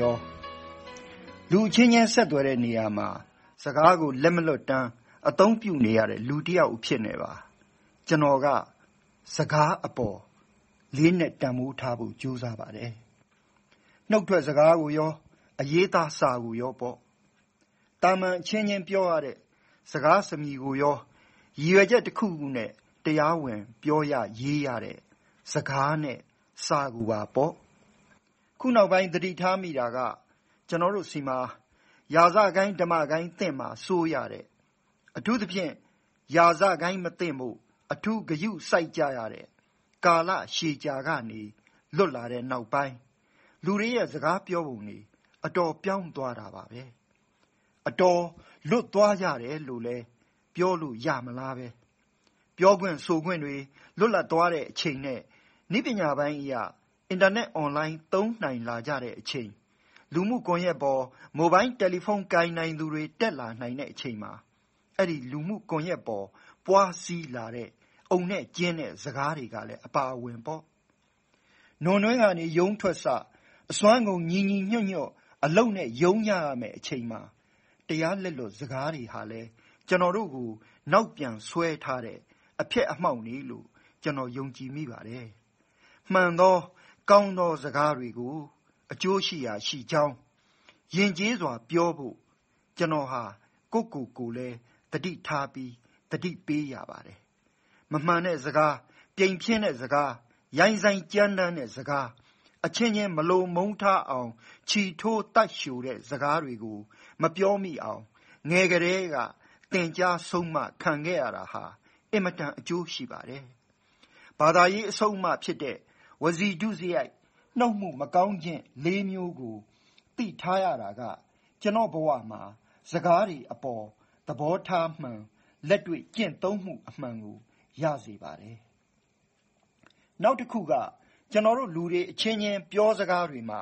ရော လူအချင်းချင်း ဆက်သွယ်တဲ့နေရာမှာ စကားကို လက်မလွတ်တမ်း အသုံးပြုနေရတဲ့ လူတယောက်အဖြစ်နဲ့ပါ ကျွန်တော်က စကားအပေါ် လေးနဲ့တန်ဖိုးထားဖို့ ကြိုးစားပါတယ် နှုတ်ထွက်စကားကိုရော အရေးသားစာကိုရောပေါ့တာမန်အချင်းချင်း ပြောရတဲ့ စကားစမြည်ကိုရော ရည်ရွယ်ချက်တစ်ခုခုနဲ့ တရားဝင် ပြောရရေးရတဲ့ စကားနဲ့စာကူပါပေါ့ ခုနောက်ပိုင်း သတိထားမိတာက ကျွန်တော်တို့စီမှာယာဇကိုင်းဓမ္မကိုင်းသင့်မှာ စိုးရတဲ့ အထူးသဖြင့်ယာဇကိုင်းမသင့်မှုအထူးဂယုစိုက်ကြရတဲ့ ကာလရှည်ကြာကနေ လွတ်လာတဲ့နောက်ပိုင်း လူတွေရဲ့ စကားပြောပုံတွေ အတော်ပြောင်းသွားတာပါပဲ အတော်လွတ်သွားကြတယ်လို့လဲပြောလို့ရမလားပဲ ပြောခွင့်ဆိုခွင့်တွေ လွတ်လပ်သွားတဲ့အချိန်နဲ့နိပညာပိုင်းအရာ အင်တာနက်အွန်လိုင်း သုံးနိုင်လာကြတဲ့အချိန် လူမှုကွန်ရက်ပေါ် မိုဘိုင်းတယ်လီဖုန်း ကိုင်နိုင်သူတွေ တက်လာနိုင်တဲ့အချိန်မှာ အဲ့ဒီလူမှုကွန်ရက်ပေါ် ပွားစည်းလာတဲ့ အုံနဲ့ကျင်းတဲ့ စကားတွေကလည်း အပါအဝင်ပေါ့ နွန်နှွင်းကနေယုံထွက်စ အစွမ်းကုန် ညီညီညွတ်ညွတ် အလုံနဲ့ယုံရရမယ်အချိန်မှာ တရားလက်လွတ် စကားတွေဟာလဲကျွန်တော်တို့ကို နောက်ပြန်ဆွဲထားတဲ့ အဖြစ်အမှောက်နေလို့ ကျွန်တော် ယုံကြည်မိပါတယ် မှန်သော ကောင်းသောစကားတွေကို အကျိုးရှိရာရှိကြောင်း ယဉ်ကျေးစွာပြောဖို့ ကျွန်တော်ဟာ ကိုကိုကိုလည်းတတိထားပြီးတတိပေးရပါတယ် မမှန်တဲ့စကား ပြိမ်ပြင်းတဲ့စကား ရိုင်းဆိုင်ကြမ်းတမ်းတဲ့စကား အချင်းချင်း မလိုမုန်းထားအောင်ခြီထိုးတတ်ရှူတဲ့စကားတွေကို မပြောမိအောင် ငယ်ကလေးကတင်ကြားဆုံးမခံခဲ့ရတာဟာ အင်မတန် အကျိုးရှိပါတယ် ဘာသာရေးအဆုံးအမဖြစ်တဲ့ ဝစီဒုစရိုက်နှုတ်မှုမကောင်းခြင်းလေးမျိုးကိုသိထားရတာက ကျွန်တော်ဘဝမှာ စကားတွေအပေါ်သဘောထားမှန်လက်တွေ့ကျင့်သုံးမှုအမှန်ကိုရစေပါတယ်နောက်တစ်ခုက ကျွန်တော်တို့လူတွေအချင်းချင်းပြောစကားတွေမှာ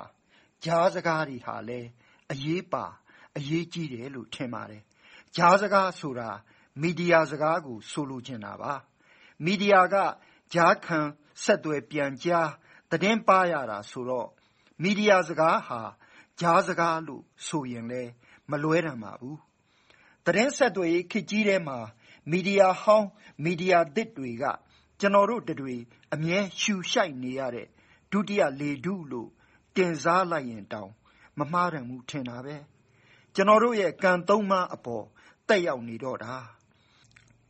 ကြားစကားတွေဟာလဲအရေးပါအရေးကြီးတယ်လို့ထင်ပါတယ်ကြားစကားဆိုတာမီဒီယာစကားကို ဆိုလိုချင်တာပါမီဒီယာကကြားခံ ဆက်သွယ်ပြန်ကြားသတင်းပါရတာဆိုတော့ မီဒီယာစကားဟာ ကြားစကားလို့ဆိုရင်လဲမလွဲတံပါဘူး သတင်းဆက်သွယ်ရေးခေတ်ကြီးထဲမှာ မီဒီယာဟောင်း မီဒီယာသစ်တွေက ကျွန်တော်တို့တွေ အမြဲရှူရှိုက်နေရတဲ့ ဒုတိယလေထုလို့ တင်စားလိုက်ရင်တောင် မမှားတယ်မှုထင်တာပဲ ကျွန်တော်တို့ရဲ့ ကံသုံးပါးအပေါ်တက်ရောက်နေတော့တာ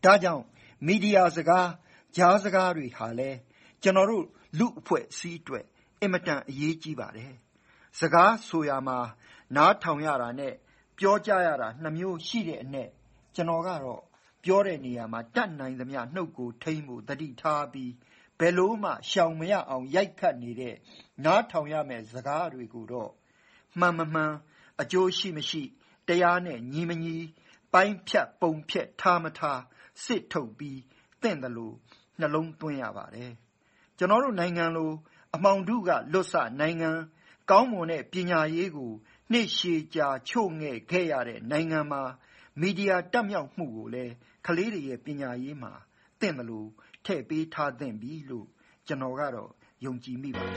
ဒါကြောင့် မီဒီယာစကား ကြားစကားတွေဟာလဲ ကျွန်တော်တို့လူအဖွဲ့အစည်းအတွက်အင်မတန်အရေးကြီးပါတယ်စကားဆိုရမှာ နားထောင်ရတာနဲ့ပြောကြရတာနှမျိုးရှိတဲ့အ내ကျွန်တော်ကတော့ပြောတဲ့နေရာမှာတတ်နိုင်သမျှနှုတ်ကိုထိမ့်ဖို့တတိထားပြီးဘယ်လို့မှရှောင်မရအောင်ရိုက်ခတ်နေတဲ့နားထောင်ရမယ့်စကားတွေကိုတော့မှန်မမှန်အကျိုးရှိမရှိတရားနဲ့ညီမညီပိုင်းဖြတ်ပုံဖြတ်ထားမထားစစ်ထုတ်ပြီးတင့်တယ်လို့နှလုံးသွင်းရပါတယ် ကျွန်တော်တို့နိုင်ငံလို အမှောင်ထုကလွတ်ဆနိုင်ငံ ကောင်းမွန်တဲ့ ပညာရေးကို နှစ်ရှည်ကြာ ချို့ငဲ့ခဲ့ရတဲ့နိုင်ငံမှာ မီဒီယာတက်မြောက်မှုကိုလည်း ကလေးတွေရဲ့ ပညာရေးမှာတင့်တယ်လို့ထည့်ပေးထားသင့်ပြီလို့ ကျွန်တော်ကတော့ ယုံကြည်မိပါတယ်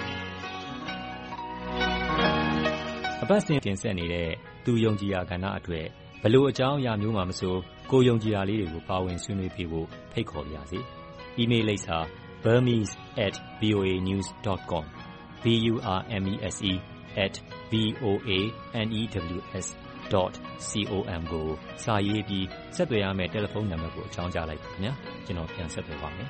အပတ်စဉ်တင်ဆက်နေတဲ့ သူယုံကြည်ရာကဏ္ဍအတွက်ဘလို့အကြောင်းအရာမျိုးမှမဆို ကိုယုံကြည်ရာလေးတွေကို ပါဝင်ဆွေးနွေးပြဖို့ ဖိတ်ခေါ်ပါရစေ။ email လိပ်စာ burmese@voanews.com b u r m e s e @ v o a n e w s .com ကိုစာရေးပြီးဆက်သွယ်ရမယ့်တယ်လီဖုန်းနံပါတ်ကိုအကြောင်းကြားလိုက်ပါခင်ဗျာကျွန်တော်ပြန်ဆက်သွယ်ပါမယ်